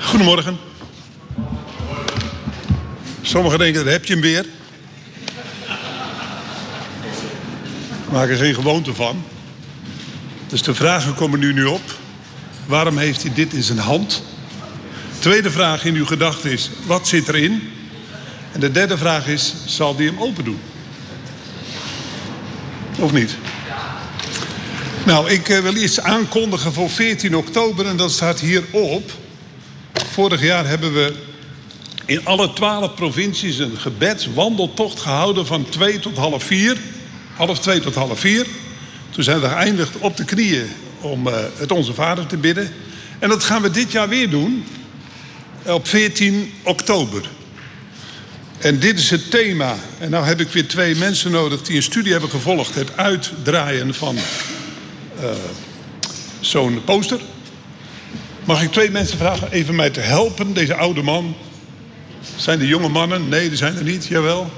Goedemorgen. Sommigen denken, daar heb je hem weer. Maak er geen gewoonte van. Dus de vragen komen nu nu op. Waarom heeft hij dit in zijn hand? Tweede vraag in uw gedachten is, wat zit erin? En de derde vraag is, zal hij hem open doen? Of niet? Nou, ik eh, wil iets aankondigen voor 14 oktober en dat staat hierop. Vorig jaar hebben we in alle twaalf provincies een gebedswandeltocht gehouden van 2 tot half 4. Half 2 tot half 4. Toen zijn we geëindigd op de knieën om uh, het Onze Vader te bidden. En dat gaan we dit jaar weer doen op 14 oktober. En dit is het thema. En nou heb ik weer twee mensen nodig die een studie hebben gevolgd. Het uitdraaien van uh, zo'n poster. Mag ik twee mensen vragen even mij te helpen, deze oude man? Zijn de jonge mannen? Nee, die zijn er niet. Jawel.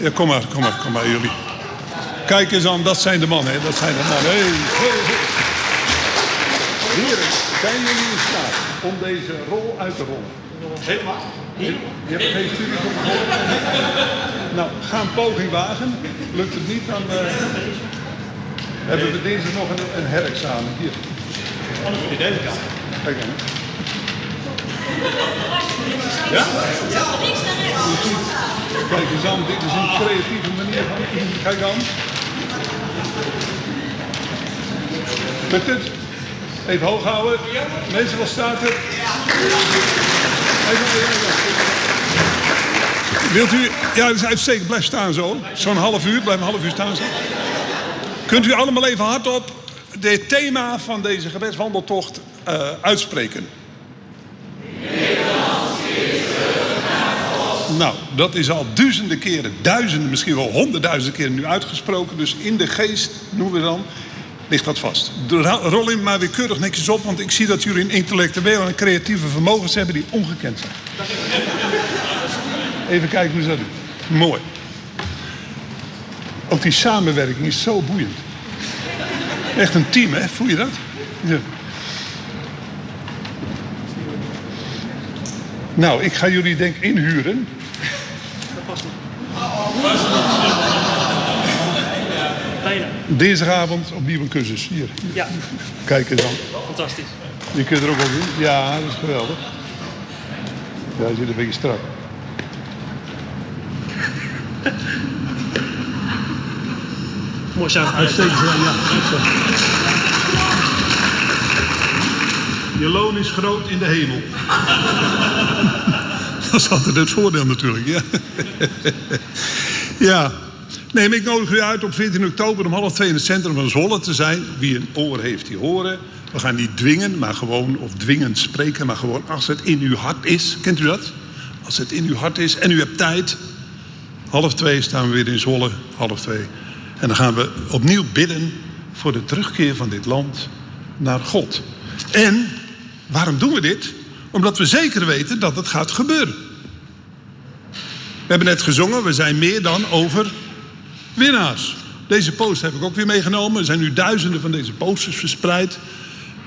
Ja, kom maar, kom maar, kom maar, jullie. Kijk eens aan, dat zijn de mannen, hè? Dat zijn de mannen. Hey, hey, hey. Heren, zijn jullie in staat om deze rol uit te rollen? Helemaal. Je, hebt geen studie voor Nou, ga een poging wagen. Lukt het niet, dan uh, hebben we dinsdag nog een, een herexamen. Hier. Anders moet je deze kant. Kijk dan. Ja? Kijk eens aan, dit is een creatieve manier van. Kijk. Lukt het? Even hoog houden. Wat staat er? Wilt u... Ja, dat is uitstekend. Blijf staan zo. Zo'n half uur. Blijf een half uur staan. Kunt u allemaal even hardop het thema van deze gebedswandeltocht uh, uitspreken? Nou, dat is al duizenden keren, duizenden, misschien wel honderdduizenden keren nu uitgesproken. Dus in de geest, noemen we dan, ligt dat vast. Rol in maar weer keurig netjes op, want ik zie dat jullie een intellectueel en creatieve vermogens hebben die ongekend zijn. Even kijken hoe ze dat doen. Mooi. Ook die samenwerking is zo boeiend. Echt een team, hè? Voel je dat? Ja. Nou, ik ga jullie denk ik inhuren. Bijna. Dinsdagavond opnieuw een cursus. Hier. Ja, Kijk eens dan. fantastisch. Je kunt er ook op in. Ja, dat is geweldig. Ja, hij zit een beetje strak. Mooi samen. Uitstekend, ja. ja. Je loon is groot in de hemel. Dat is altijd het voordeel natuurlijk, ja. Ja. Nee, ik nodig u uit op 14 oktober om half twee in het centrum van Zwolle te zijn. Wie een oor heeft, die horen. We gaan niet dwingen, maar gewoon, of dwingend spreken, maar gewoon als het in uw hart is. Kent u dat? Als het in uw hart is en u hebt tijd. Half twee staan we weer in Zwolle, half twee. En dan gaan we opnieuw bidden voor de terugkeer van dit land naar God. En waarom doen we dit? Omdat we zeker weten dat het gaat gebeuren. We hebben net gezongen, we zijn meer dan over winnaars. Deze poster heb ik ook weer meegenomen. Er zijn nu duizenden van deze posters verspreid.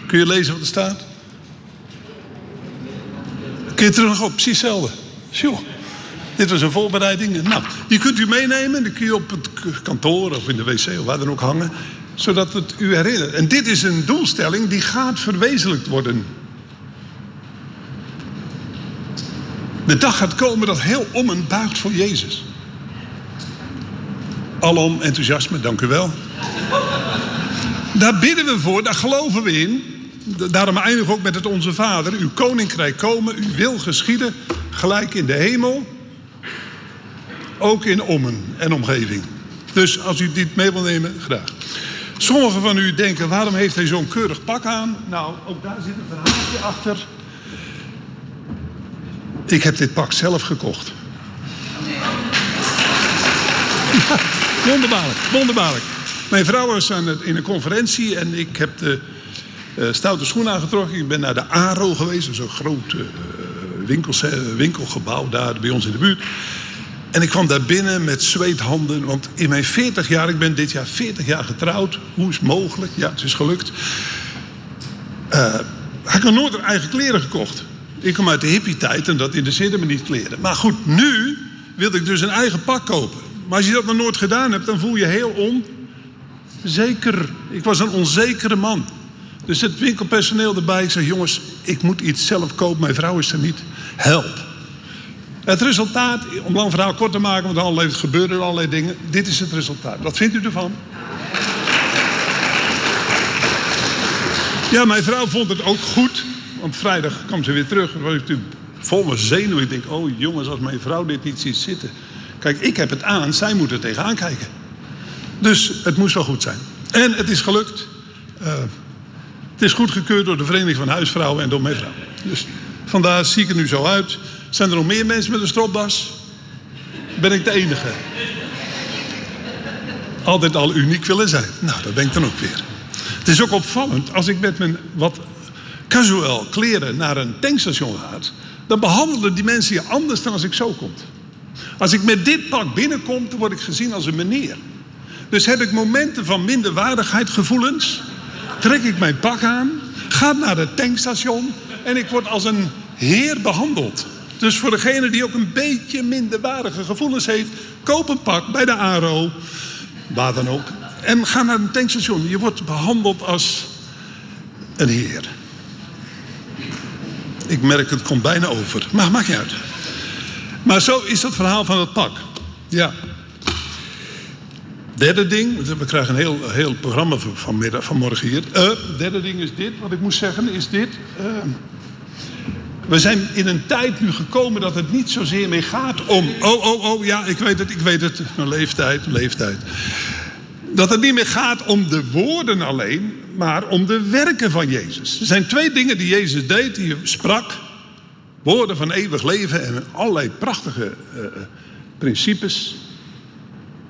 Kun je lezen wat er staat? Kun je terug op, precies hetzelfde. Dit was een voorbereiding. Nou, die kunt u meenemen. Die kun je op het kantoor of in de wc of waar dan ook hangen. Zodat het u herinnert. En dit is een doelstelling die gaat verwezenlijkt worden. De dag gaat komen dat heel Ommen buigt voor Jezus. Alom enthousiasme, dank u wel. Daar bidden we voor, daar geloven we in. Da- Daarom eindigen we ook met het Onze Vader. Uw koninkrijk komen, uw wil geschieden, gelijk in de hemel. Ook in Ommen en omgeving. Dus als u dit mee wil nemen, graag. Sommigen van u denken, waarom heeft hij zo'n keurig pak aan? Nou, ook daar zit een verhaaltje achter. Ik heb dit pak zelf gekocht. Wonderbaarlijk, wonderbaarlijk. Mijn vrouw was aan het, in een conferentie en ik heb de eh, stoute schoen aangetrokken. Ik ben naar de ARO geweest, dat is een groot winkels- eh, winkelgebouw daar bij ons in de buurt. En ik kwam daar binnen met zweethanden, want in mijn 40 jaar, ik ben dit jaar 40 jaar getrouwd. Hoe is het mogelijk? Ja, het is gelukt. Eh, had ik nog nooit eigen kleren gekocht. Ik kom uit de hippie-tijd en dat interesseerde me niet kleren. Maar goed, nu wilde ik dus een eigen pak kopen. Maar als je dat nog nooit gedaan hebt, dan voel je heel onzeker. Ik was een onzekere man. Dus het winkelpersoneel erbij. Ik zei, jongens, ik moet iets zelf kopen. Mijn vrouw is er niet. Help. Het resultaat, om lang verhaal kort te maken, want het gebeurde allerlei dingen. Dit is het resultaat. Wat vindt u ervan? Ja, mijn vrouw vond het ook goed. Want vrijdag kwam ze weer terug. Dan was ik natuurlijk vol met zenuwen. Ik denk, oh jongens, als mijn vrouw dit niet ziet zitten. Kijk, ik heb het aan, zij moet er tegenaan kijken. Dus het moest wel goed zijn. En het is gelukt. Uh, het is goedgekeurd door de Vereniging van Huisvrouwen en door mijn vrouw. Dus vandaar zie ik er nu zo uit. Zijn er nog meer mensen met een stropdas? Ben ik de enige? Altijd al uniek willen zijn. Nou, dat ben ik dan ook weer. Het is ook opvallend als ik met mijn wat casual kleren naar een tankstation ga. Dan behandelen die mensen je anders dan als ik zo kom. Als ik met dit pak binnenkom, dan word ik gezien als een meneer. Dus heb ik momenten van minderwaardigheidgevoelens. Trek ik mijn pak aan, ga naar het tankstation en ik word als een heer behandeld. Dus voor degene die ook een beetje minderwaardige gevoelens heeft, koop een pak bij de ARO, waar dan ook. En ga naar een tankstation. Je wordt behandeld als een heer. Ik merk het komt bijna over. Maar maakt niet uit. Maar zo is het verhaal van het pak. Ja. Derde ding, we krijgen een heel, heel programma vanmiddag, vanmorgen hier. Uh, derde ding is dit, wat ik moest zeggen, is dit. Uh, we zijn in een tijd nu gekomen dat het niet zozeer meer gaat om. Oh, oh, oh, ja, ik weet het, ik weet het. Mijn leeftijd, leeftijd. Dat het niet meer gaat om de woorden alleen, maar om de werken van Jezus. Er zijn twee dingen die Jezus deed, die sprak. Woorden van eeuwig leven en allerlei prachtige uh, principes.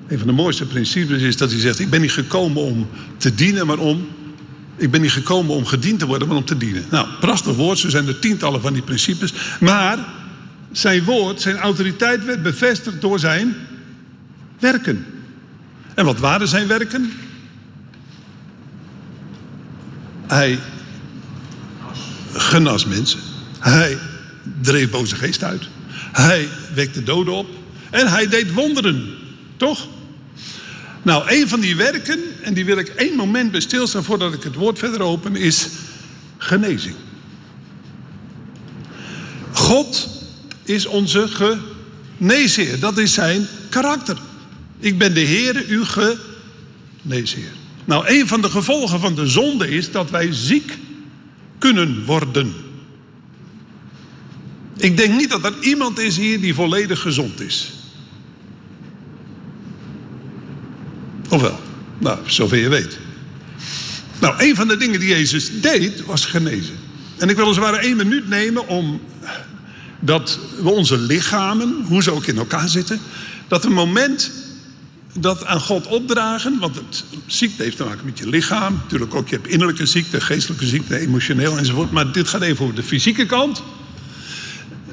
Een van de mooiste principes is dat hij zegt: Ik ben niet gekomen om te dienen, maar om. Ik ben niet gekomen om gediend te worden, maar om te dienen. Nou, prachtig woord, zo zijn er tientallen van die principes. Maar zijn woord, zijn autoriteit werd bevestigd door zijn werken. En wat waren zijn werken? Hij genas mensen. Hij dreef boze geest uit. Hij wekte doden op. En hij deed wonderen. Toch? Nou, een van die werken, en die wil ik één moment bij stilstaan voordat ik het woord verder open, is genezing. God is onze geneesheer. Dat is zijn karakter. Ik ben de Heer, uw geneesheer. Nou, een van de gevolgen van de zonde is dat wij ziek kunnen worden. Ik denk niet dat er iemand is hier die volledig gezond is. Of wel? Nou, zover je weet. Nou, een van de dingen die Jezus deed was genezen. En ik wil het ware één minuut nemen om dat we onze lichamen, hoe ze ook in elkaar zitten, dat een moment dat aan God opdragen, want het ziekte heeft te maken met je lichaam, natuurlijk ook je hebt innerlijke ziekte, geestelijke ziekte, emotioneel enzovoort, maar dit gaat even over de fysieke kant.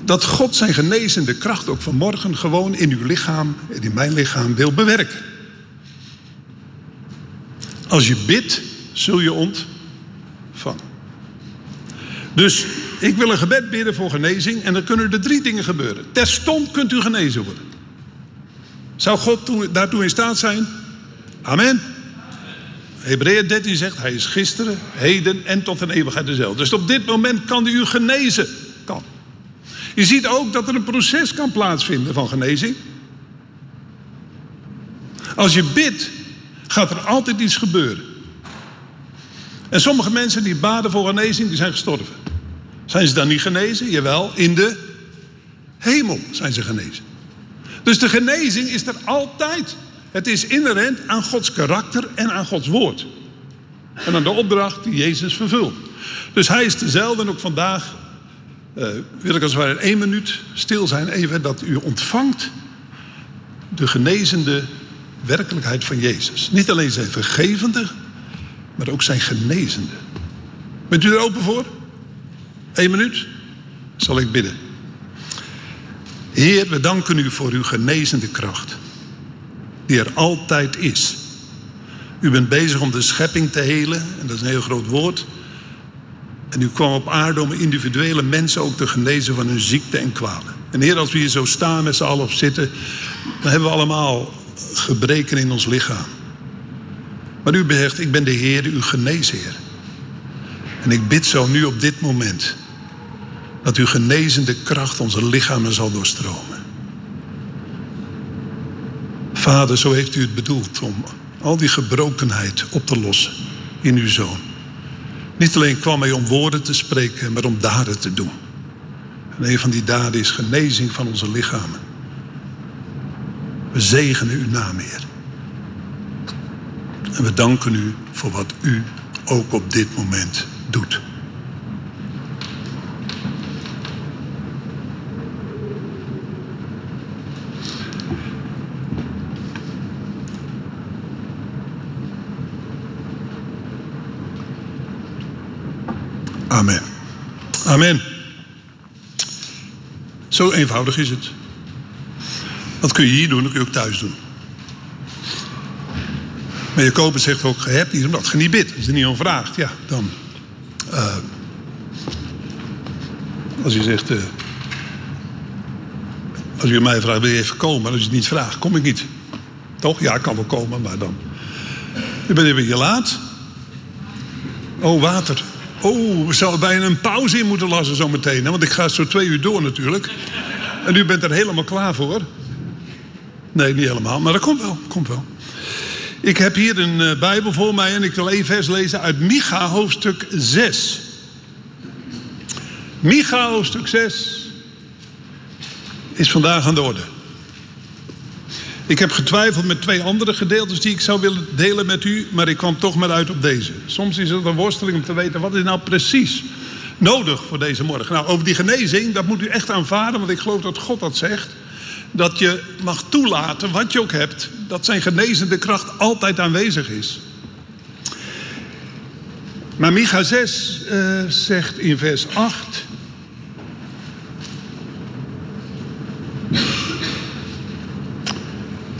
Dat God zijn genezende kracht ook vanmorgen gewoon in uw lichaam en in mijn lichaam wil bewerken. Als je bidt, zul je ontvangen. Dus ik wil een gebed bidden voor genezing en dan kunnen er drie dingen gebeuren. Terstond kunt u genezen worden. Zou God daartoe in staat zijn? Amen. Hebreeën 13 zegt, hij is gisteren, heden en tot een eeuwigheid dezelfde. Dus op dit moment kan hij u genezen. Kan. Je ziet ook dat er een proces kan plaatsvinden van genezing. Als je bidt, gaat er altijd iets gebeuren. En sommige mensen die baden voor genezing, die zijn gestorven. Zijn ze dan niet genezen? Jawel, in de hemel zijn ze genezen. Dus de genezing is er altijd. Het is inherent aan Gods karakter en aan Gods woord. En aan de opdracht die Jezus vervult. Dus hij is dezelfde en ook vandaag uh, wil ik als het ware in één minuut stil zijn even dat u ontvangt de genezende werkelijkheid van Jezus. Niet alleen zijn vergevende, maar ook zijn genezende. Bent u er open voor? Eén minuut? Zal ik bidden. Heer, we danken u voor uw genezende kracht, die er altijd is. U bent bezig om de schepping te helen, en dat is een heel groot woord. En u kwam op aarde om individuele mensen ook te genezen van hun ziekte en kwalen. En Heer, als we hier zo staan met z'n allen of zitten, dan hebben we allemaal gebreken in ons lichaam. Maar u zegt, ik ben de Heer, uw geneesheer. En ik bid zo nu op dit moment dat uw genezende kracht onze lichamen zal doorstromen. Vader, zo heeft u het bedoeld om al die gebrokenheid op te lossen in uw zoon. Niet alleen kwam hij om woorden te spreken, maar om daden te doen. En een van die daden is genezing van onze lichamen. We zegenen uw naam, Heer. En we danken u voor wat u ook op dit moment doet. Amen. Amen. Zo eenvoudig is het. Dat kun je hier doen, dat kun je ook thuis doen. Maar Jacobus zegt ook, je hebt niet omdat je niet bidt. Als je niet om vraagt, ja, dan... Uh, als je zegt... Uh, als je mij vraagt, wil je even komen? Als je het niet vraagt, kom ik niet. Toch? Ja, ik kan wel komen, maar dan... Je bent even je laat. Oh, water. Oh, we zouden bijna een pauze in moeten lassen zometeen. Want ik ga zo twee uur door natuurlijk. En u bent er helemaal klaar voor. Nee, niet helemaal, maar dat komt wel. Komt wel. Ik heb hier een uh, Bijbel voor mij en ik wil één vers lezen uit Micha hoofdstuk 6. Micha hoofdstuk 6 is vandaag aan de orde. Ik heb getwijfeld met twee andere gedeeltes die ik zou willen delen met u, maar ik kwam toch maar uit op deze. Soms is het een worsteling om te weten wat is nou precies nodig voor deze morgen. Nou, over die genezing, dat moet u echt aanvaarden, want ik geloof dat God dat zegt. Dat je mag toelaten, wat je ook hebt, dat zijn genezende kracht altijd aanwezig is. Maar Micha 6 uh, zegt in vers 8.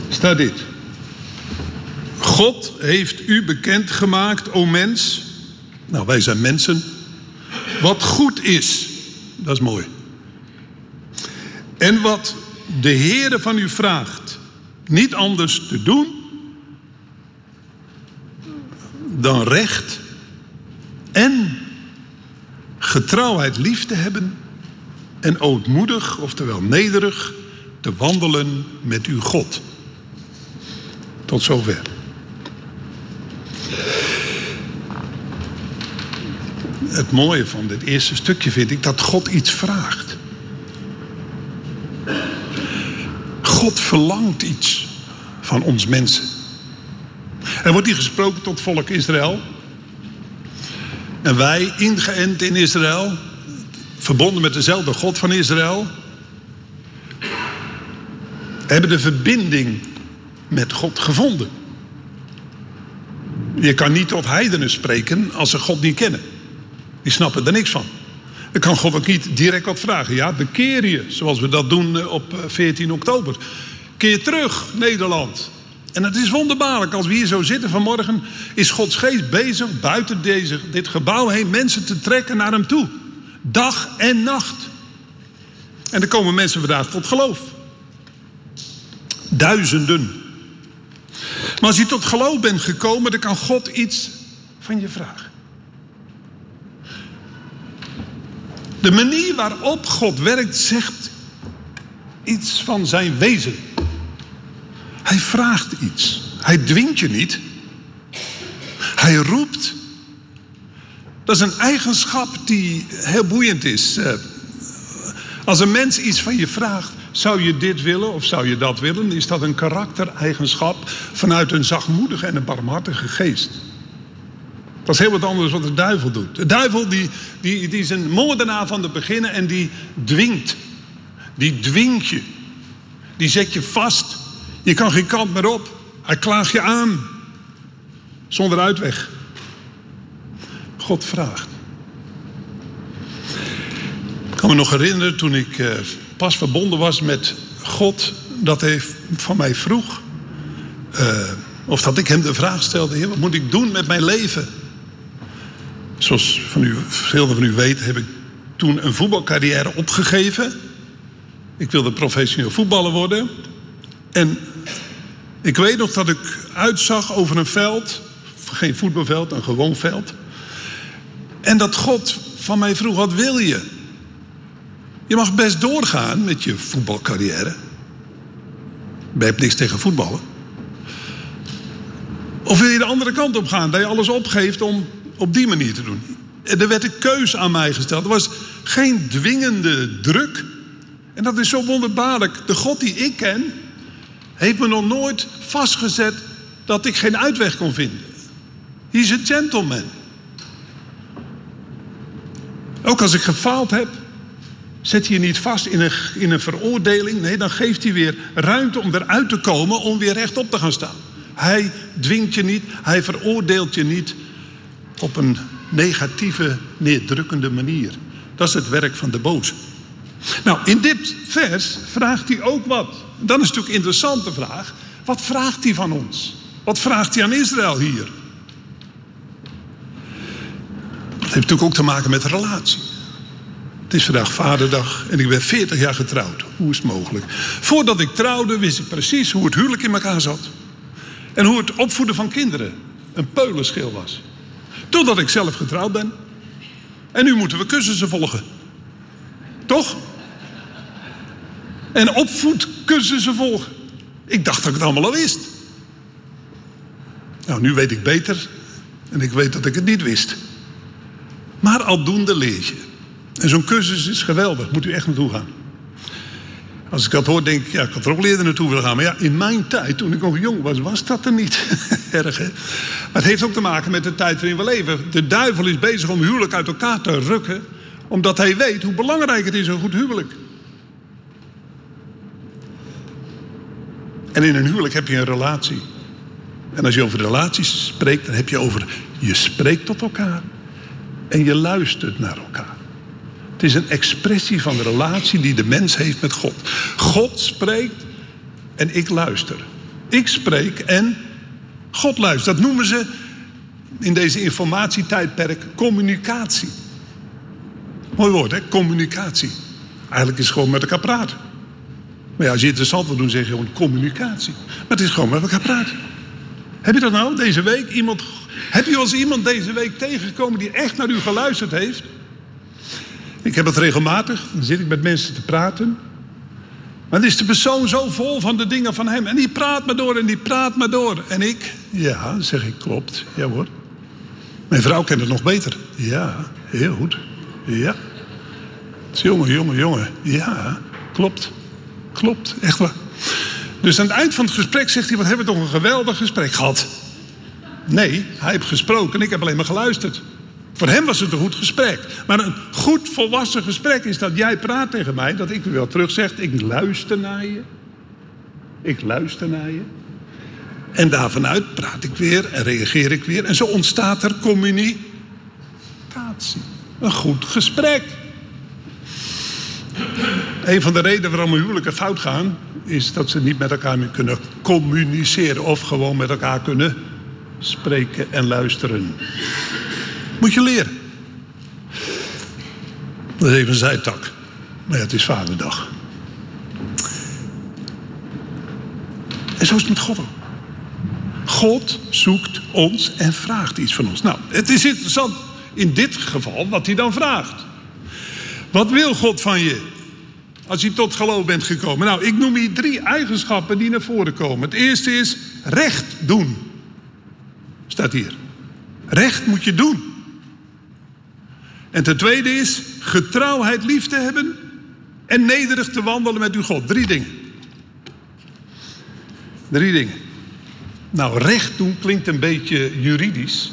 Staat dit. God heeft u bekendgemaakt, o mens. Nou, wij zijn mensen. Wat goed is. Dat is mooi. En wat de Heere van u vraagt. Niet anders te doen. Dan recht. En getrouwheid lief te hebben. En ootmoedig, oftewel nederig, te wandelen met uw God. Tot zover. Het mooie van dit eerste stukje vind ik dat God iets vraagt. God verlangt iets van ons mensen. Er wordt hier gesproken tot volk Israël. En wij, ingeënt in Israël, verbonden met dezelfde God van Israël, hebben de verbinding met God gevonden. Je kan niet tot heidenen spreken als ze God niet kennen. Die snappen er niks van. Dan kan God ook niet direct wat vragen. Ja, bekeer je, zoals we dat doen eh, op 14 eh, oktober. Keer terug, Nederland. En het is wonderbaarlijk, als we hier zo zitten vanmorgen... is Gods geest bezig buiten deze, dit gebouw heen... mensen te trekken naar hem toe. Dag en nacht. En er komen mensen vandaag tot geloof. Duizenden. Maar als je tot geloof bent gekomen, dan kan God iets van je vragen. De manier waarop God werkt zegt iets van zijn wezen. Hij vraagt iets. Hij dwingt je niet. Hij roept. Dat is een eigenschap die heel boeiend is. Eh, als een mens iets van je vraagt, zou je dit willen of zou je dat willen? Is dat een karaktereigenschap vanuit een zachtmoedige en een barmhartige geest? Dat is heel wat anders wat de duivel doet. De duivel die, die, is een moordenaar van de beginnen en die dwingt. Die dwingt je. Die zet je vast. Je kan geen kant meer op. Hij klaagt je aan. Zonder uitweg. God vraagt. Ik kan me nog herinneren toen ik eh, pas verbonden was met God. Dat hij van mij vroeg. Uh, of dat ik hem de vraag stelde: Heer, wat moet ik doen met mijn leven? Zoals van u, veel van u weten, heb ik toen een voetbalcarrière opgegeven. Ik wilde professioneel voetballer worden. En ik weet nog dat ik uitzag over een veld, geen voetbalveld, een gewoon veld. En dat God van mij vroeg: wat wil je? Je mag best doorgaan met je voetbalcarrière. Je hebt niks tegen voetballen. Of wil je de andere kant op gaan, dat je alles opgeeft om op die manier te doen? En er werd een keus aan mij gesteld. Er was geen dwingende druk. En dat is zo wonderbaarlijk. De God die ik ken, heeft me nog nooit vastgezet dat ik geen uitweg kon vinden. Hij is een gentleman. Ook als ik gefaald heb, zet je niet vast in een, in een veroordeling. Nee, dan geeft hij weer ruimte om eruit te komen, om weer rechtop te gaan staan. Hij dwingt je niet, hij veroordeelt je niet op een negatieve, neerdrukkende manier. Dat is het werk van de boze. Nou, in dit vers vraagt hij ook wat. Dan is natuurlijk een interessante vraag. Wat vraagt hij van ons? Wat vraagt hij aan Israël hier? Dat heeft natuurlijk ook te maken met relatie. Het is vandaag vaderdag en ik ben 40 jaar getrouwd. Hoe is het mogelijk? Voordat ik trouwde wist ik precies hoe het huwelijk in elkaar zat. En hoe het opvoeden van kinderen een peulenschil was. Totdat ik zelf getrouwd ben. En nu moeten we kussens volgen. Toch? En opvoedcursussen volgen. Ik dacht dat ik het allemaal al wist. Nou, nu weet ik beter. En ik weet dat ik het niet wist. Maar aldoende leer je. En zo'n cursus is geweldig. Moet u echt naartoe gaan. Als ik dat hoor, denk ik, ja, ik had er ook eerder naartoe willen gaan. Maar ja, in mijn tijd, toen ik nog jong was, was dat er niet. Erg, hè? Maar het heeft ook te maken met de tijd waarin we leven. De duivel is bezig om huwelijk uit elkaar te rukken. Omdat hij weet hoe belangrijk het is, een goed huwelijk. En in een huwelijk heb je een relatie. En als je over relaties spreekt, dan heb je over je spreekt tot elkaar en je luistert naar elkaar. Het is een expressie van de relatie die de mens heeft met God. God spreekt en ik luister. Ik spreek en God luistert. Dat noemen ze in deze informatietijdperk communicatie. Mooi woord, hè? Communicatie. Eigenlijk is het gewoon met elkaar praten. Maar ja, als je interessant wil doen, zeg je gewoon communicatie. Maar het is gewoon met elkaar praten. Heb je dat nou deze week? Iemand, heb je als iemand deze week tegengekomen die echt naar u geluisterd heeft? Ik heb het regelmatig. Dan zit ik met mensen te praten. Maar dan is de persoon zo vol van de dingen van hem. En die praat maar door en die praat maar door. En ik, ja, zeg ik, klopt. Ja hoor. Mijn vrouw kent het nog beter. Ja, heel goed. Ja. Jongen, jongen, jongen. Ja, klopt. Klopt, echt waar. Dus aan het eind van het gesprek zegt hij: Wat hebben we toch een geweldig gesprek gehad? Nee, hij heeft gesproken en ik heb alleen maar geluisterd. Voor hem was het een goed gesprek. Maar een goed volwassen gesprek is dat jij praat tegen mij, dat ik weer terug zeg: Ik luister naar je. Ik luister naar je. En daarvanuit praat ik weer en reageer ik weer. En zo ontstaat er communicatie. Een goed gesprek. Een van de redenen waarom huwelijken fout gaan, is dat ze niet met elkaar meer kunnen communiceren of gewoon met elkaar kunnen spreken en luisteren. Moet je leren. Dat is even een zijtak. Maar ja, het is vaderdag. En zo is het met God ook. God zoekt ons en vraagt iets van ons. Nou, het is interessant in dit geval wat hij dan vraagt. Wat wil God van je? Als je tot geloof bent gekomen. Nou, ik noem hier drie eigenschappen die naar voren komen. Het eerste is recht doen. Staat hier. Recht moet je doen. En ten tweede is getrouwheid lief te hebben en nederig te wandelen met uw God. Drie dingen. Drie dingen. Nou, recht doen klinkt een beetje juridisch.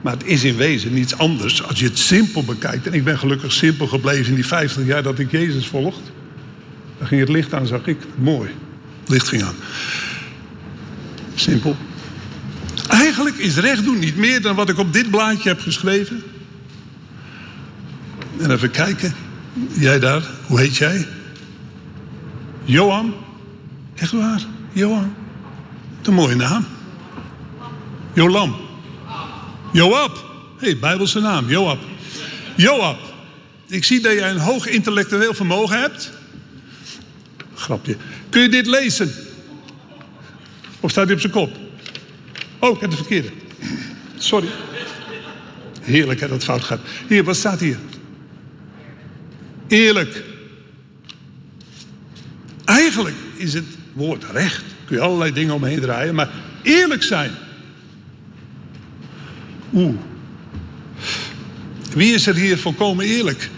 Maar het is in wezen niets anders als je het simpel bekijkt. En ik ben gelukkig simpel gebleven in die 50 jaar dat ik Jezus volgt. Dan ging het licht aan, zag ik. Mooi. Het licht ging aan. Simpel. Eigenlijk is recht doen niet meer dan wat ik op dit blaadje heb geschreven. En even kijken. Jij daar, hoe heet jij? Johan. Echt waar? Johan. Wat een mooie naam. Jolam. Joab. Hé, hey, Bijbelse naam, Joab. Joab, ik zie dat jij een hoog intellectueel vermogen hebt. Grapje. Kun je dit lezen? Of staat hij op zijn kop? Oh, ik heb de verkeerde. Sorry. Heerlijk hè, dat fout gaat. Hier, wat staat hier? Eerlijk. Eigenlijk is het woord recht. Kun je allerlei dingen omheen draaien, maar eerlijk zijn. Oeh. Wie is er hier volkomen eerlijk?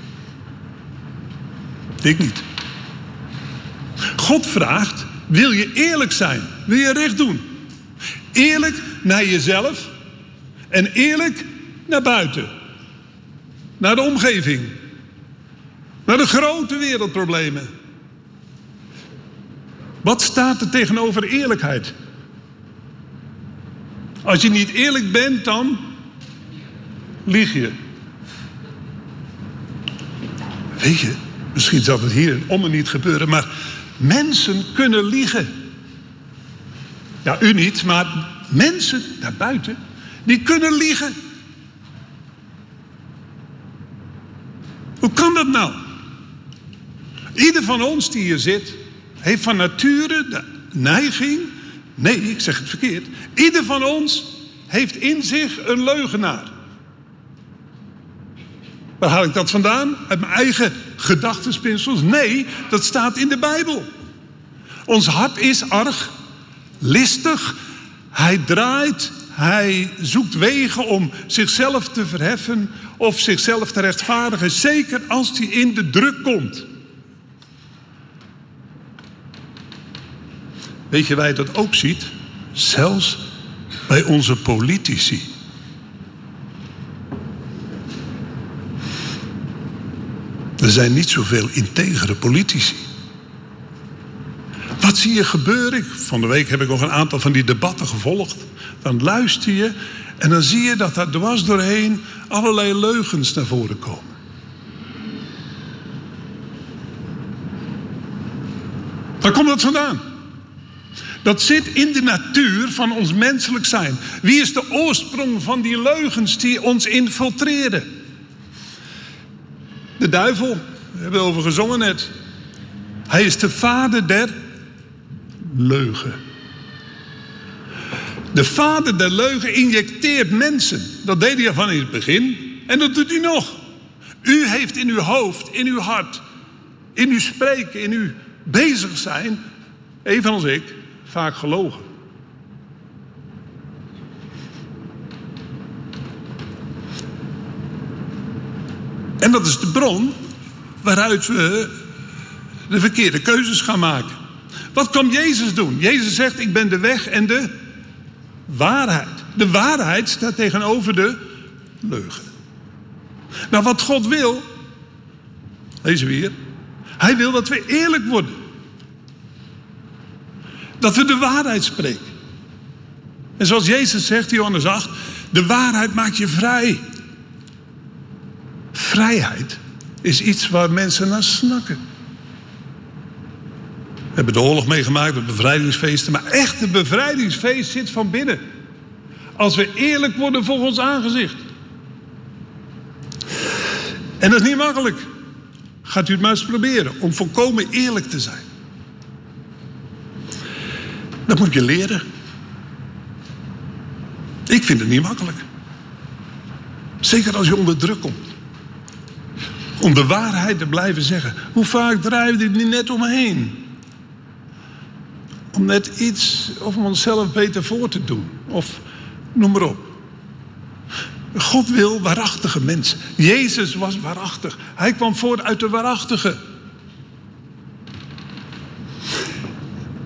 Ik niet. God vraagt: wil je eerlijk zijn? Wil je recht doen? Eerlijk naar jezelf en eerlijk naar buiten. Naar de omgeving. Naar de grote wereldproblemen. Wat staat er tegenover eerlijkheid? Als je niet eerlijk bent, dan lieg je. Weet je, misschien zal het hier om niet gebeuren, maar mensen kunnen liegen. Ja, u niet, maar mensen daarbuiten, die kunnen liegen. Hoe kan dat nou? Ieder van ons die hier zit, heeft van nature de neiging. Nee, ik zeg het verkeerd. Ieder van ons heeft in zich een leugenaar. Waar haal ik dat vandaan? Uit mijn eigen gedachtenspinsels? Nee, dat staat in de Bijbel. Ons hart is arg, listig. Hij draait, hij zoekt wegen om zichzelf te verheffen of zichzelf te rechtvaardigen. Zeker als hij in de druk komt. Weet je je dat ook ziet? Zelfs bij onze politici. Er zijn niet zoveel integere politici. Wat zie je gebeuren? Van de week heb ik nog een aantal van die debatten gevolgd. Dan luister je en dan zie je dat daar dwars doorheen allerlei leugens naar voren komen. Waar komt dat vandaan? Dat zit in de natuur van ons menselijk zijn. Wie is de oorsprong van die leugens die ons infiltreren? De duivel, we hebben over gezongen net. Hij is de vader der leugen. De vader der leugen injecteert mensen. Dat deed hij van in het begin en dat doet hij nog. U heeft in uw hoofd, in uw hart, in uw spreken, in uw bezig zijn, evenals ik, vaak gelogen. En dat is de bron waaruit we de verkeerde keuzes gaan maken. Wat kwam Jezus doen? Jezus zegt: Ik ben de weg en de waarheid. De waarheid staat tegenover de leugen. Nou, wat God wil, lezen we hier. Hij wil dat we eerlijk worden. Dat we de waarheid spreken. En zoals Jezus zegt, Johannes 8, de waarheid maakt je vrij. Vrijheid is iets waar mensen naar snakken. We hebben de oorlog meegemaakt, de bevrijdingsfeesten. Maar echt, de bevrijdingsfeest zit van binnen. Als we eerlijk worden voor ons aangezicht. En dat is niet makkelijk. Gaat u het maar eens proberen om volkomen eerlijk te zijn. Dat moet je leren. Ik vind het niet makkelijk. Zeker als je onder druk komt. Om de waarheid te blijven zeggen. Hoe vaak draaien we dit net omheen? Om net iets of om onszelf beter voor te doen. Of noem maar op. God wil waarachtige mensen. Jezus was waarachtig. Hij kwam voort uit de waarachtige.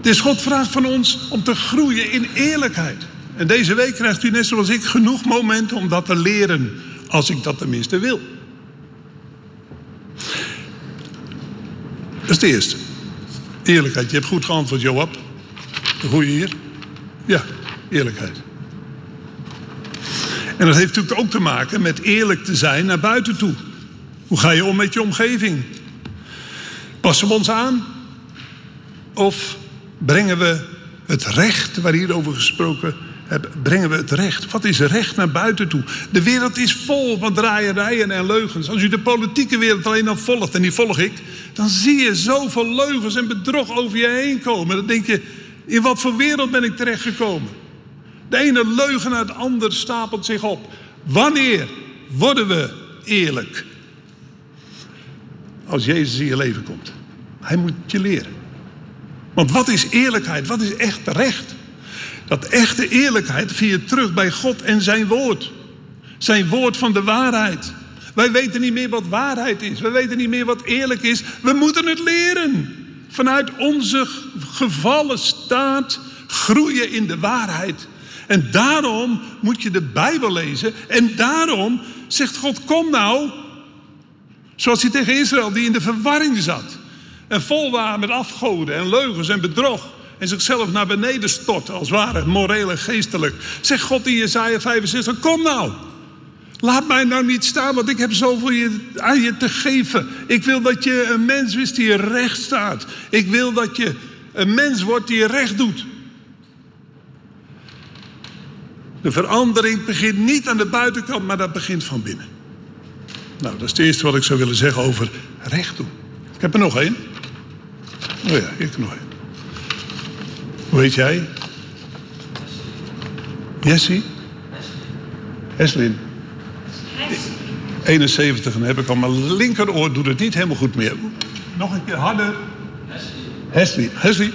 Dus God vraagt van ons om te groeien in eerlijkheid. En deze week krijgt u net zoals ik genoeg momenten om dat te leren. Als ik dat tenminste wil. Dat is de eerste. Eerlijkheid. Je hebt goed geantwoord, Joab. De goede hier. Ja, eerlijkheid. En dat heeft natuurlijk ook te maken met eerlijk te zijn naar buiten toe. Hoe ga je om met je omgeving? Passen we ons aan? Of brengen we het recht waar hier over gesproken brengen we het recht. Wat is recht naar buiten toe? De wereld is vol van draaierijen en leugens. Als u de politieke wereld alleen al volgt, en die volg ik, dan zie je zoveel leugens en bedrog over je heen komen. Dan denk je, in wat voor wereld ben ik terechtgekomen? De ene leugen naar de ander stapelt zich op. Wanneer worden we eerlijk? Als Jezus in je leven komt. Hij moet je leren. Want wat is eerlijkheid? Wat is echt recht? Dat echte eerlijkheid vind je terug bij God en zijn woord. Zijn woord van de waarheid. Wij weten niet meer wat waarheid is. We weten niet meer wat eerlijk is. We moeten het leren. Vanuit onze gevallen staat groeien in de waarheid. En daarom moet je de Bijbel lezen. En daarom zegt God: Kom nou. Zoals hij tegen Israël, die in de verwarring zat. En vol waren met afgoden en leugens en bedrog. En zichzelf naar beneden stort, als ware, moreel en geestelijk. Zegt God in Jezaja 65, kom nou. Laat mij nou niet staan, want ik heb zoveel aan je te geven. Ik wil dat je een mens is die recht staat. Ik wil dat je een mens wordt die recht doet. De verandering begint niet aan de buitenkant, maar dat begint van binnen. Nou, dat is het eerste wat ik zou willen zeggen over recht doen. Ik heb er nog één. Oh ja, ik één. Hoe heet jij? Jessie? Eslin. 71 en dan heb ik al mijn linkeroor, doet het niet helemaal goed meer. Nog een keer harder. Hesley. Hesley.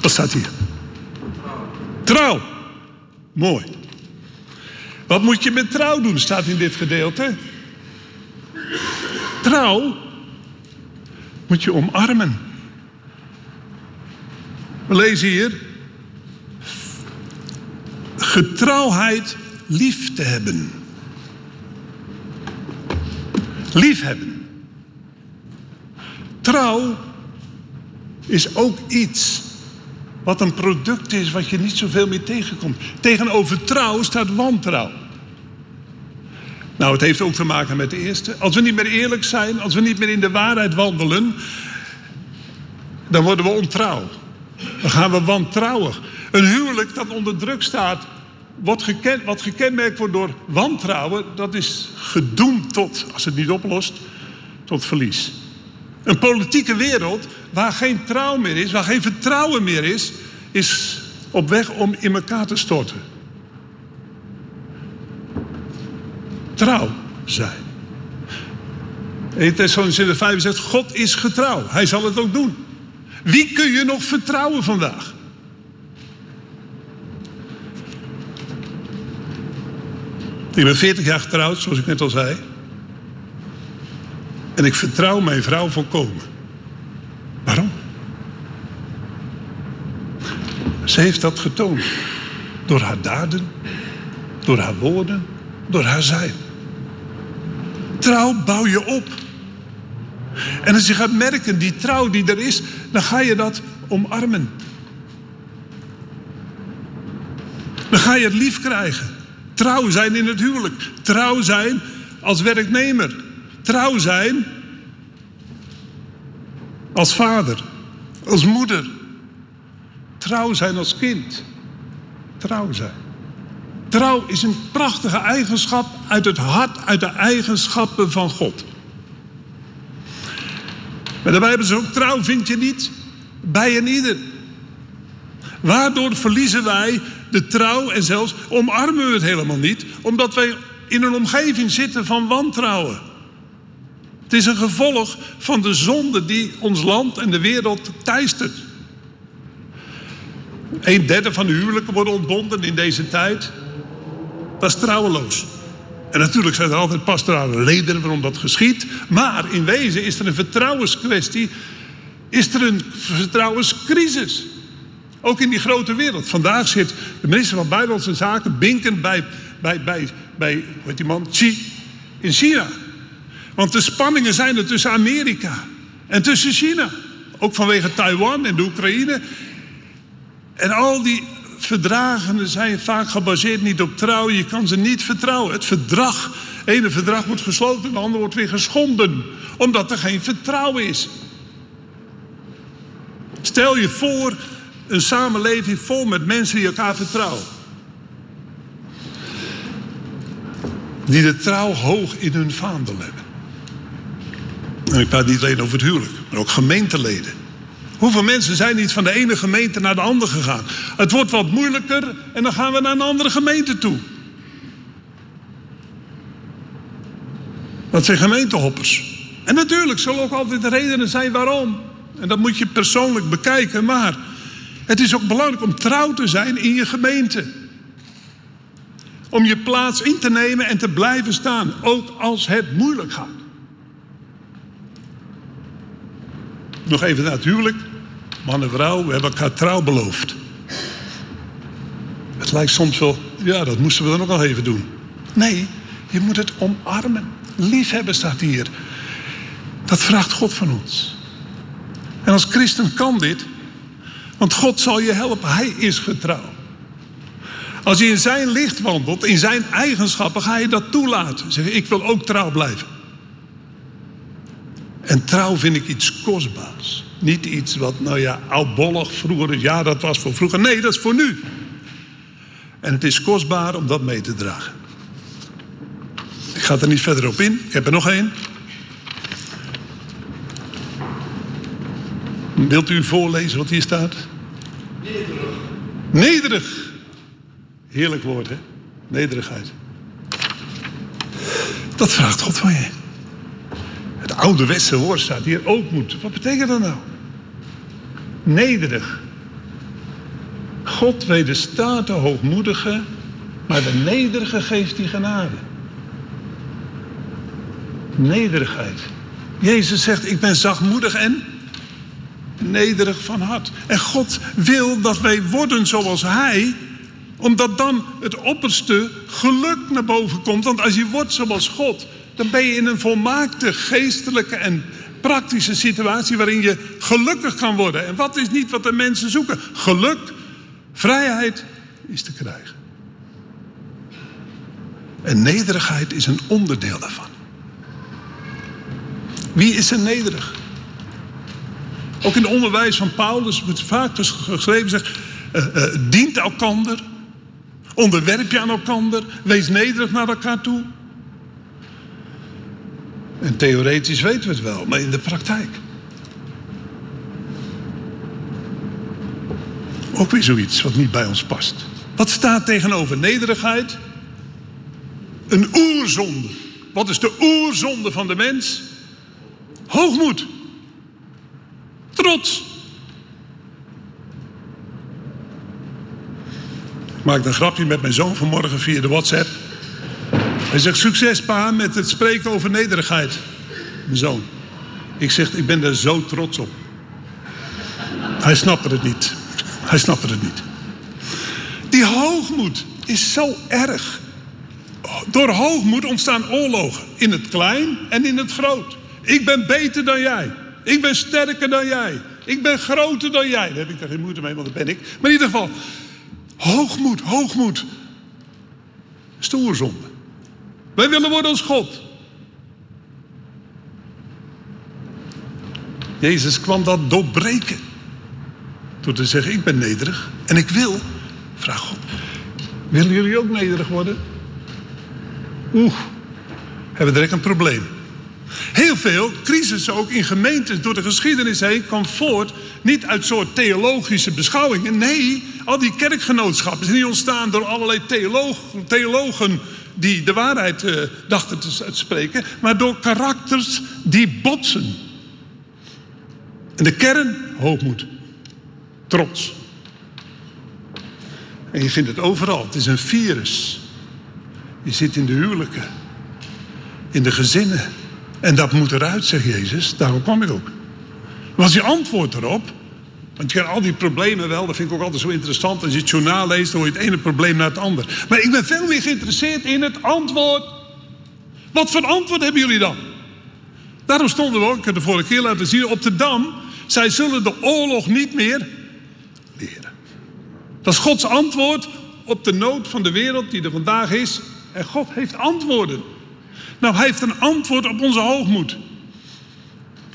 Wat staat hier? Trouw. Mooi. Wat moet je met trouw doen, staat in dit gedeelte. Trouw moet je omarmen. We lezen hier. Getrouwheid lief te hebben. Liefhebben. Trouw is ook iets wat een product is wat je niet zoveel meer tegenkomt. Tegenover trouw staat wantrouw. Nou, het heeft ook te maken met de eerste. Als we niet meer eerlijk zijn, als we niet meer in de waarheid wandelen, dan worden we ontrouw. Dan gaan we wantrouwig. Een huwelijk dat onder druk staat, wat, geken, wat gekenmerkt wordt door wantrouwen, dat is gedoemd tot, als het niet oplost, tot verlies. Een politieke wereld waar geen trouw meer is, waar geen vertrouwen meer is, is op weg om in elkaar te storten. Trouw zijn. 1 Thessalonians 5 zegt, God is getrouw. Hij zal het ook doen. Wie kun je nog vertrouwen vandaag? Ik ben 40 jaar getrouwd, zoals ik net al zei. En ik vertrouw mijn vrouw volkomen. Waarom? Ze heeft dat getoond. Door haar daden, door haar woorden, door haar zijn. Trouw bouw je op. En als je gaat merken, die trouw die er is, dan ga je dat omarmen. Dan ga je het lief krijgen. Trouw zijn in het huwelijk. Trouw zijn als werknemer. Trouw zijn als vader, als moeder. Trouw zijn als kind. Trouw zijn. Trouw is een prachtige eigenschap uit het hart, uit de eigenschappen van God. Maar de Bijbel zegt ook, trouw vind je niet bij een ieder. Waardoor verliezen wij de trouw en zelfs omarmen we het helemaal niet, omdat wij in een omgeving zitten van wantrouwen. Het is een gevolg van de zonde die ons land en de wereld teistert. Een derde van de huwelijken worden ontbonden in deze tijd. Dat is trouweloos. En natuurlijk zijn er altijd pastorale leden waarom dat geschiet. Maar in wezen is er een vertrouwenskwestie. Is er een vertrouwenscrisis. Ook in die grote wereld. Vandaag zit de minister van Buitenlandse Zaken binkend bij, bij, bij, bij hoe heet die man? Xi in China. Want de spanningen zijn er tussen Amerika en tussen China. Ook vanwege Taiwan en de Oekraïne. En al die verdragen zijn vaak gebaseerd niet op trouw. Je kan ze niet vertrouwen. Het verdrag, ene verdrag wordt gesloten, het andere wordt weer geschonden. Omdat er geen vertrouwen is. Stel je voor een samenleving vol met mensen die elkaar vertrouwen. Die de trouw hoog in hun vaandel hebben. En ik praat niet alleen over het huwelijk, maar ook gemeenteleden. Hoeveel mensen zijn niet van de ene gemeente naar de andere gegaan? Het wordt wat moeilijker en dan gaan we naar een andere gemeente toe. Dat zijn gemeentehoppers. En natuurlijk zullen ook altijd redenen zijn waarom. En dat moet je persoonlijk bekijken. Maar het is ook belangrijk om trouw te zijn in je gemeente. Om je plaats in te nemen en te blijven staan. Ook als het moeilijk gaat. Nog even naar het huwelijk. Man en vrouw, we hebben elkaar trouw beloofd. Het lijkt soms wel, ja, dat moesten we dan ook nog even doen. Nee, je moet het omarmen. Liefhebben staat hier. Dat vraagt God van ons. En als christen kan dit, want God zal je helpen. Hij is getrouw. Als je in zijn licht wandelt, in zijn eigenschappen, ga je dat toelaten. Zeg, ik wil ook trouw blijven. En trouw vind ik iets kostbaars. Niet iets wat, nou ja, oudbollig vroeger, ja, dat was voor vroeger. Nee, dat is voor nu. En het is kostbaar om dat mee te dragen. Ik ga er niet verder op in. Ik heb er nog één. Wilt u voorlezen wat hier staat? Nederig. Nederig. Heerlijk woord, hè? Nederigheid. Dat vraagt God van je. Het ouderwetse woord staat hier ook moet. Wat betekent dat nou? Nederig. God wederstaat de hoogmoedige, maar de nederige geeft die genade. Nederigheid. Jezus zegt, ik ben zachtmoedig en nederig van hart. En God wil dat wij worden zoals Hij, omdat dan het opperste geluk naar boven komt. Want als je wordt zoals God, dan ben je in een volmaakte geestelijke en praktische situatie waarin je gelukkig kan worden. En wat is niet wat de mensen zoeken? Geluk, vrijheid is te krijgen. En nederigheid is een onderdeel daarvan. Wie is er nederig? Ook in het onderwijs van Paulus wordt vaak geschreven, zegt, uh, uh, dient elkander, onderwerp je aan elkander, wees nederig naar elkaar toe. En theoretisch weten we het wel, maar in de praktijk. Ook weer zoiets wat niet bij ons past. Wat staat tegenover nederigheid? Een oerzonde. Wat is de oerzonde van de mens? Hoogmoed. Trots. Ik maakte een grapje met mijn zoon vanmorgen via de WhatsApp. Hij zegt: Succes, pa, met het spreken over nederigheid. Mijn zoon. Ik zeg: Ik ben er zo trots op. Hij snapte het niet. Hij snapte het niet. Die hoogmoed is zo erg. Door hoogmoed ontstaan oorlogen. In het klein en in het groot. Ik ben beter dan jij. Ik ben sterker dan jij. Ik ben groter dan jij. Daar heb ik er geen moeite mee, want dat ben ik. Maar in ieder geval, hoogmoed, hoogmoed. Stoerzonde. Wij willen worden als God. Jezus kwam dat doorbreken. Door te zeggen, ik ben nederig. En ik wil, vraag God, willen jullie ook nederig worden? Oeh, hebben we direct een probleem. Heel veel crisis ook in gemeentes door de geschiedenis heen kwam voort niet uit soort theologische beschouwingen. Nee, al die kerkgenootschappen zijn niet ontstaan door allerlei theologen, theologen die de waarheid uh, dachten te spreken, maar door karakters die botsen. En de kern, hoogmoed, trots. En je vindt het overal. Het is een virus. Je zit in de huwelijken, in de gezinnen. En dat moet eruit, zegt Jezus. Daarom kwam ik ook. Was je antwoord erop? Want je kent al die problemen wel, dat vind ik ook altijd zo interessant. Als je het journaal leest, dan hoor je het ene probleem naar het andere. Maar ik ben veel meer geïnteresseerd in het antwoord. Wat voor antwoord hebben jullie dan? Daarom stonden we ook, ik heb de vorige keer laten zien, op de Dam. Zij zullen de oorlog niet meer leren. Dat is Gods antwoord op de nood van de wereld die er vandaag is. En God heeft antwoorden. Nou, hij heeft een antwoord op onze hoogmoed.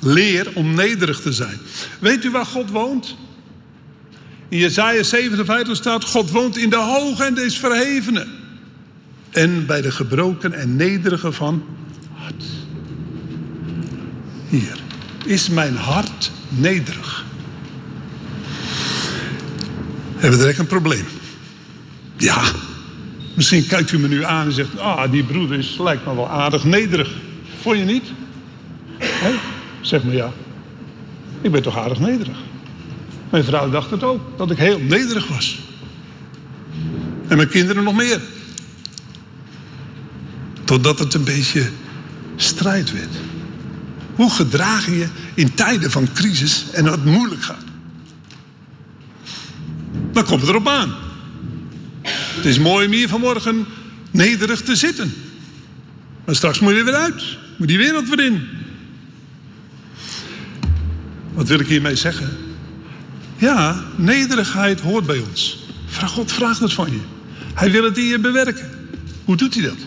Leer om nederig te zijn. Weet u waar God woont? In Jezaja 57 staat, God woont in de hoge en is verhevene. En bij de gebroken en nederige van hart. Hier, is mijn hart nederig? Hebben we direct een probleem. Ja, misschien kijkt u me nu aan en zegt... ah, die broeder is, lijkt me wel aardig nederig. Vond je niet? Zeg maar ja. Ik ben toch aardig nederig. Mijn vrouw dacht het ook, dat ik heel nederig was. En mijn kinderen nog meer. Totdat het een beetje strijd werd. Hoe gedraag je in tijden van crisis en dat het moeilijk gaat? Dan komt het erop aan. Het is mooi om hier vanmorgen nederig te zitten. Maar straks moet je weer uit. Moet die wereld weer in. Wat wil ik hiermee zeggen? Ja, nederigheid hoort bij ons. Vraag God vraagt het van je. Hij wil het in je bewerken. Hoe doet hij dat?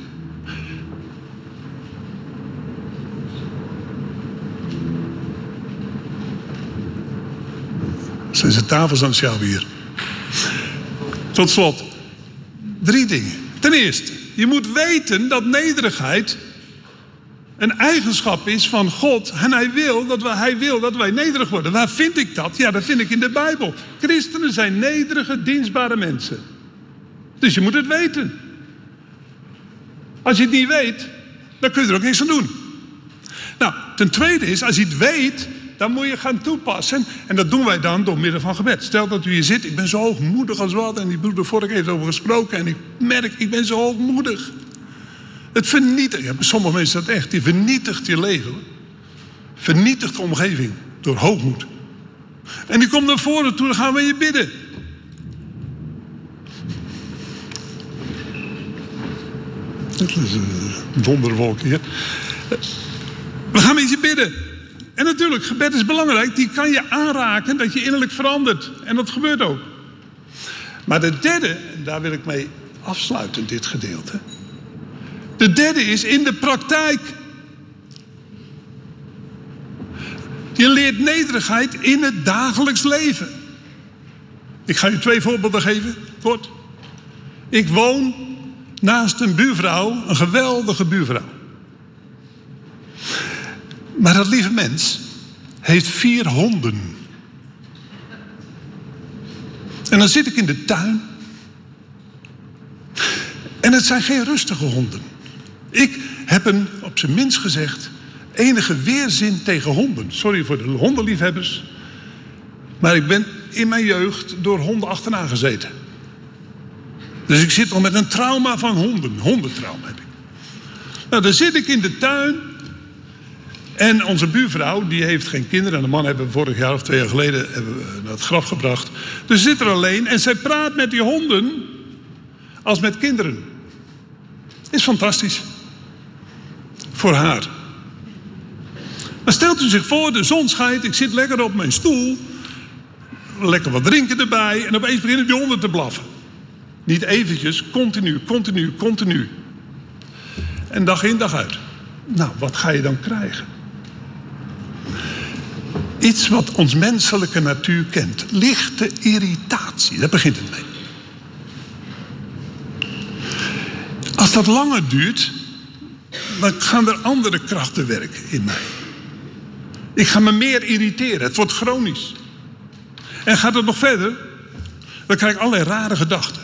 Zijn ze tafels aan het sjouwen hier? Tot slot, drie dingen. Ten eerste, je moet weten dat nederigheid een eigenschap is van God. En hij wil, dat wij, hij wil dat wij nederig worden. Waar vind ik dat? Ja, dat vind ik in de Bijbel. Christenen zijn nederige, dienstbare mensen. Dus je moet het weten. Als je het niet weet, dan kun je er ook niks aan doen. Nou, ten tweede is, als je het weet, dan moet je gaan toepassen. En dat doen wij dan door middel van gebed. Stel dat u hier zit, ik ben zo hoogmoedig als wat. En die broeder vorige heeft over gesproken. En ik merk, ik ben zo hoogmoedig. Het vernietigt, ja, sommige mensen dat echt, die vernietigt je leven. Vernietigt de omgeving door hoogmoed. En die komt naar voren toe, dan gaan we je bidden. Dat is een wonderwolk hier. We gaan met je bidden. En natuurlijk, gebed is belangrijk. Die kan je aanraken dat je innerlijk verandert. En dat gebeurt ook. Maar de derde, daar wil ik mee afsluiten, dit gedeelte. De derde is in de praktijk. Je leert nederigheid in het dagelijks leven. Ik ga je twee voorbeelden geven, kort. Ik woon naast een buurvrouw, een geweldige buurvrouw. Maar dat lieve mens heeft vier honden. En dan zit ik in de tuin. En het zijn geen rustige honden. Ik heb een, op zijn minst gezegd, enige weerzin tegen honden. Sorry voor de hondenliefhebbers. Maar ik ben in mijn jeugd door honden achterna gezeten. Dus ik zit al met een trauma van honden. Hondentrauma heb ik. Nou, dan zit ik in de tuin. En onze buurvrouw, die heeft geen kinderen. En de man hebben we vorig jaar of twee jaar geleden naar het graf gebracht. Dus zit er alleen en zij praat met die honden als met kinderen. Is fantastisch. Voor haar. Maar stelt u zich voor, de zon schijnt, ik zit lekker op mijn stoel. Lekker wat drinken erbij. En opeens beginnen die honden te blaffen. Niet eventjes, continu, continu, continu. En dag in, dag uit. Nou, wat ga je dan krijgen? Iets wat ons menselijke natuur kent. Lichte irritatie, daar begint het mee. Als dat langer duurt, dan gaan er andere krachten werken in mij. Ik ga me meer irriteren. Het wordt chronisch. En gaat het nog verder, dan krijg ik allerlei rare gedachten.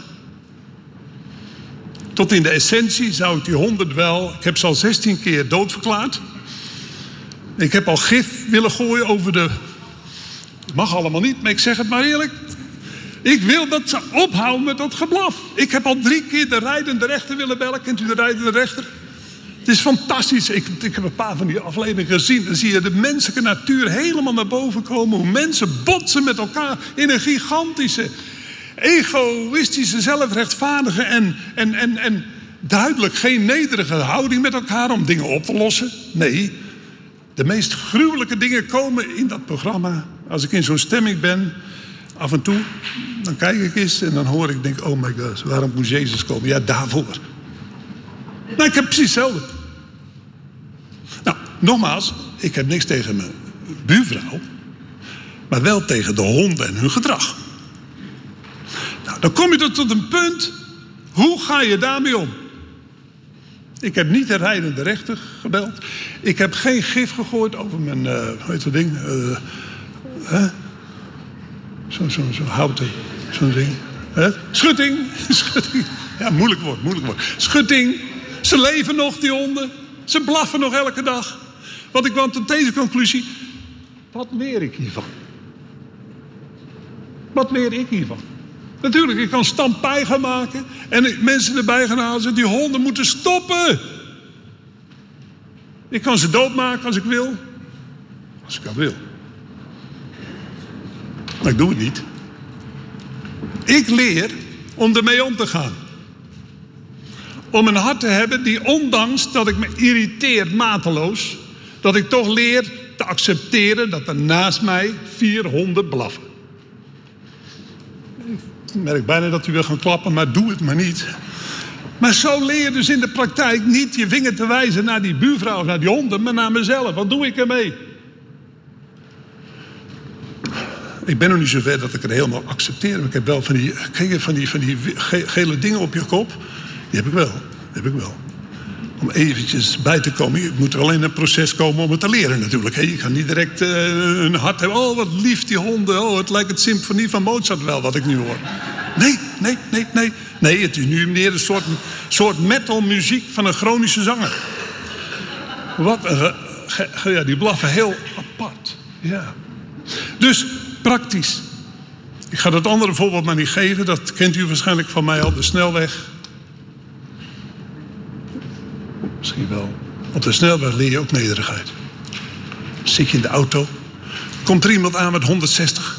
Tot in de essentie zou ik die honderd wel. Ik heb ze al 16 keer doodverklaard. Ik heb al gif willen gooien over de. Het mag allemaal niet, maar ik zeg het maar eerlijk. Ik wil dat ze ophouden met dat geblaf. Ik heb al drie keer de rijdende rechter willen bellen. Kent u de rijdende rechter? Het is fantastisch. Ik, ik heb een paar van die afleveringen gezien. Dan zie je de menselijke natuur helemaal naar boven komen. Hoe mensen botsen met elkaar in een gigantische, egoïstische, zelfrechtvaardige en, en, en, en duidelijk geen nederige houding met elkaar om dingen op te lossen. Nee, de meest gruwelijke dingen komen in dat programma. Als ik in zo'n stemming ben, af en toe, dan kijk ik eens en dan hoor ik, denk, oh my god, waarom moet Jezus komen? Ja, daarvoor. Nou, ik heb precies hetzelfde. Nou, nogmaals, ik heb niks tegen mijn buurvrouw, maar wel tegen de honden en hun gedrag. dan kom je tot een punt. Hoe ga je daarmee om? Ik heb niet de rijdende rechter gebeld. Ik heb geen gif gegooid over mijn, eh hoe heet dat ding? Eh, hè? Zo'n zo, zo houten, zo'n ding. Schutting. Schutting. Ja, moeilijk woord, moeilijk woord. Schutting. Ze leven nog, die honden. Ze blaffen nog elke dag. Want ik kwam tot deze conclusie. Wat leer ik hiervan? Wat leer ik hiervan? Natuurlijk, ik kan stampij gaan maken en mensen erbij gaan halen. Die honden moeten stoppen. Ik kan ze doodmaken als ik wil. Als ik dat wil. Maar ik doe het niet. Ik leer om ermee om te gaan. Om een hart te hebben die ondanks dat ik me irriteer mateloos... dat ik toch leer te accepteren dat er naast mij vier honden blaffen. Ik merk bijna dat u wil gaan klappen, maar doe het maar niet. Maar zo leer je dus in de praktijk niet je vinger te wijzen naar die buurvrouw of naar die honden, maar naar mezelf. Wat doe ik ermee? Ik ben nog niet zo ver dat ik het helemaal accepteer. Ik heb wel van die, van die, van die ge- gele dingen op je kop. Die heb ik wel. Heb ik wel. Om eventjes bij te komen. Je moet er alleen een proces komen om het te leren natuurlijk. Je kan niet direct eh, een hart hebben. Oh, wat lief die honden. Oh, het lijkt het symfonie van Mozart wel wat ik nu hoor. Nee, nee, nee, nee. Nee, het is nu meer een soort, soort metal muziek van een chronische zanger. Wat een... ja, die blaffen heel apart. Ja. Dus praktisch. Ik ga dat andere voorbeeld maar niet geven. Dat kent u waarschijnlijk van mij al. De snelweg. Misschien wel. Op de snelweg leer je ook nederigheid. Zit je in de auto. Komt er iemand aan met 160.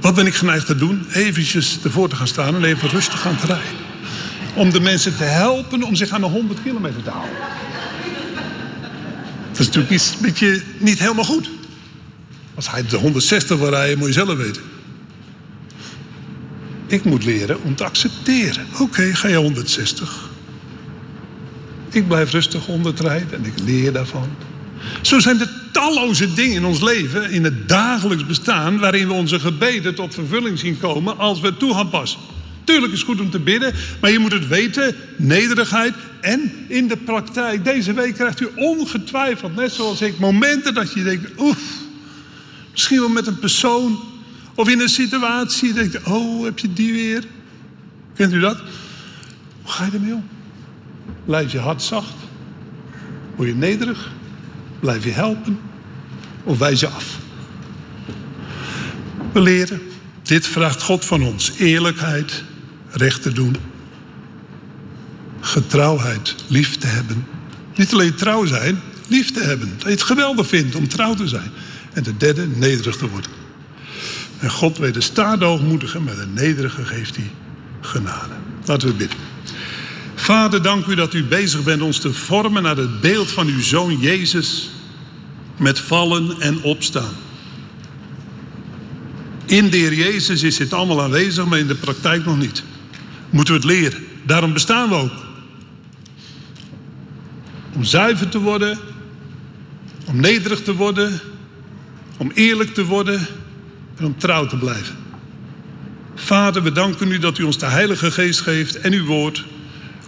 Wat ben ik geneigd te doen? Eventjes ervoor te gaan staan en even rustig aan te rijden. Om de mensen te helpen om zich aan de 100 kilometer te houden. Dat is natuurlijk iets een beetje niet helemaal goed. Als hij de 160 wil rijden, moet je zelf weten. Ik moet leren om te accepteren. Oké, ga je 160. Ik blijf rustig 100 rijden en ik leer daarvan. Zo zijn er talloze dingen in ons leven, in het dagelijks bestaan, waarin we onze gebeden tot vervulling zien komen als we het toe gaan passen. Tuurlijk is het goed om te bidden, maar je moet het weten, nederigheid en in de praktijk. Deze week krijgt u ongetwijfeld, net zoals ik, momenten dat je denkt, oef, misschien wel met een persoon of in een situatie, denkt, oh, heb je die weer? Kent u dat? Hoe ga je ermee om? Blijf je hart zacht? Word je nederig? Blijf je helpen? Of wijs je af? We leren. Dit vraagt God van ons. Eerlijkheid, recht te doen. Getrouwheid, lief te hebben. Niet alleen trouw zijn, lief te hebben. Dat je het geweldig vindt om trouw te zijn. En de derde, nederig te worden. En God weet de staardoogmoedige, met een nederige geeft hij genade. Laten we bidden. Vader, dank u dat u bezig bent ons te vormen naar het beeld van uw zoon Jezus. Met vallen en opstaan. In de Heer Jezus is dit allemaal aanwezig, maar in de praktijk nog niet. Moeten we het leren. Daarom bestaan we ook. Om zuiver te worden, om nederig te worden, om eerlijk te worden en om trouw te blijven. Vader, we danken u dat u ons de Heilige Geest geeft en uw woord,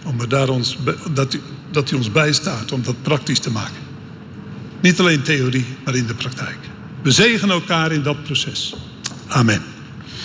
om daar ons, dat, dat u ons bijstaat om dat praktisch te maken. Niet alleen theorie, maar in de praktijk. We zegenen elkaar in dat proces. Amen.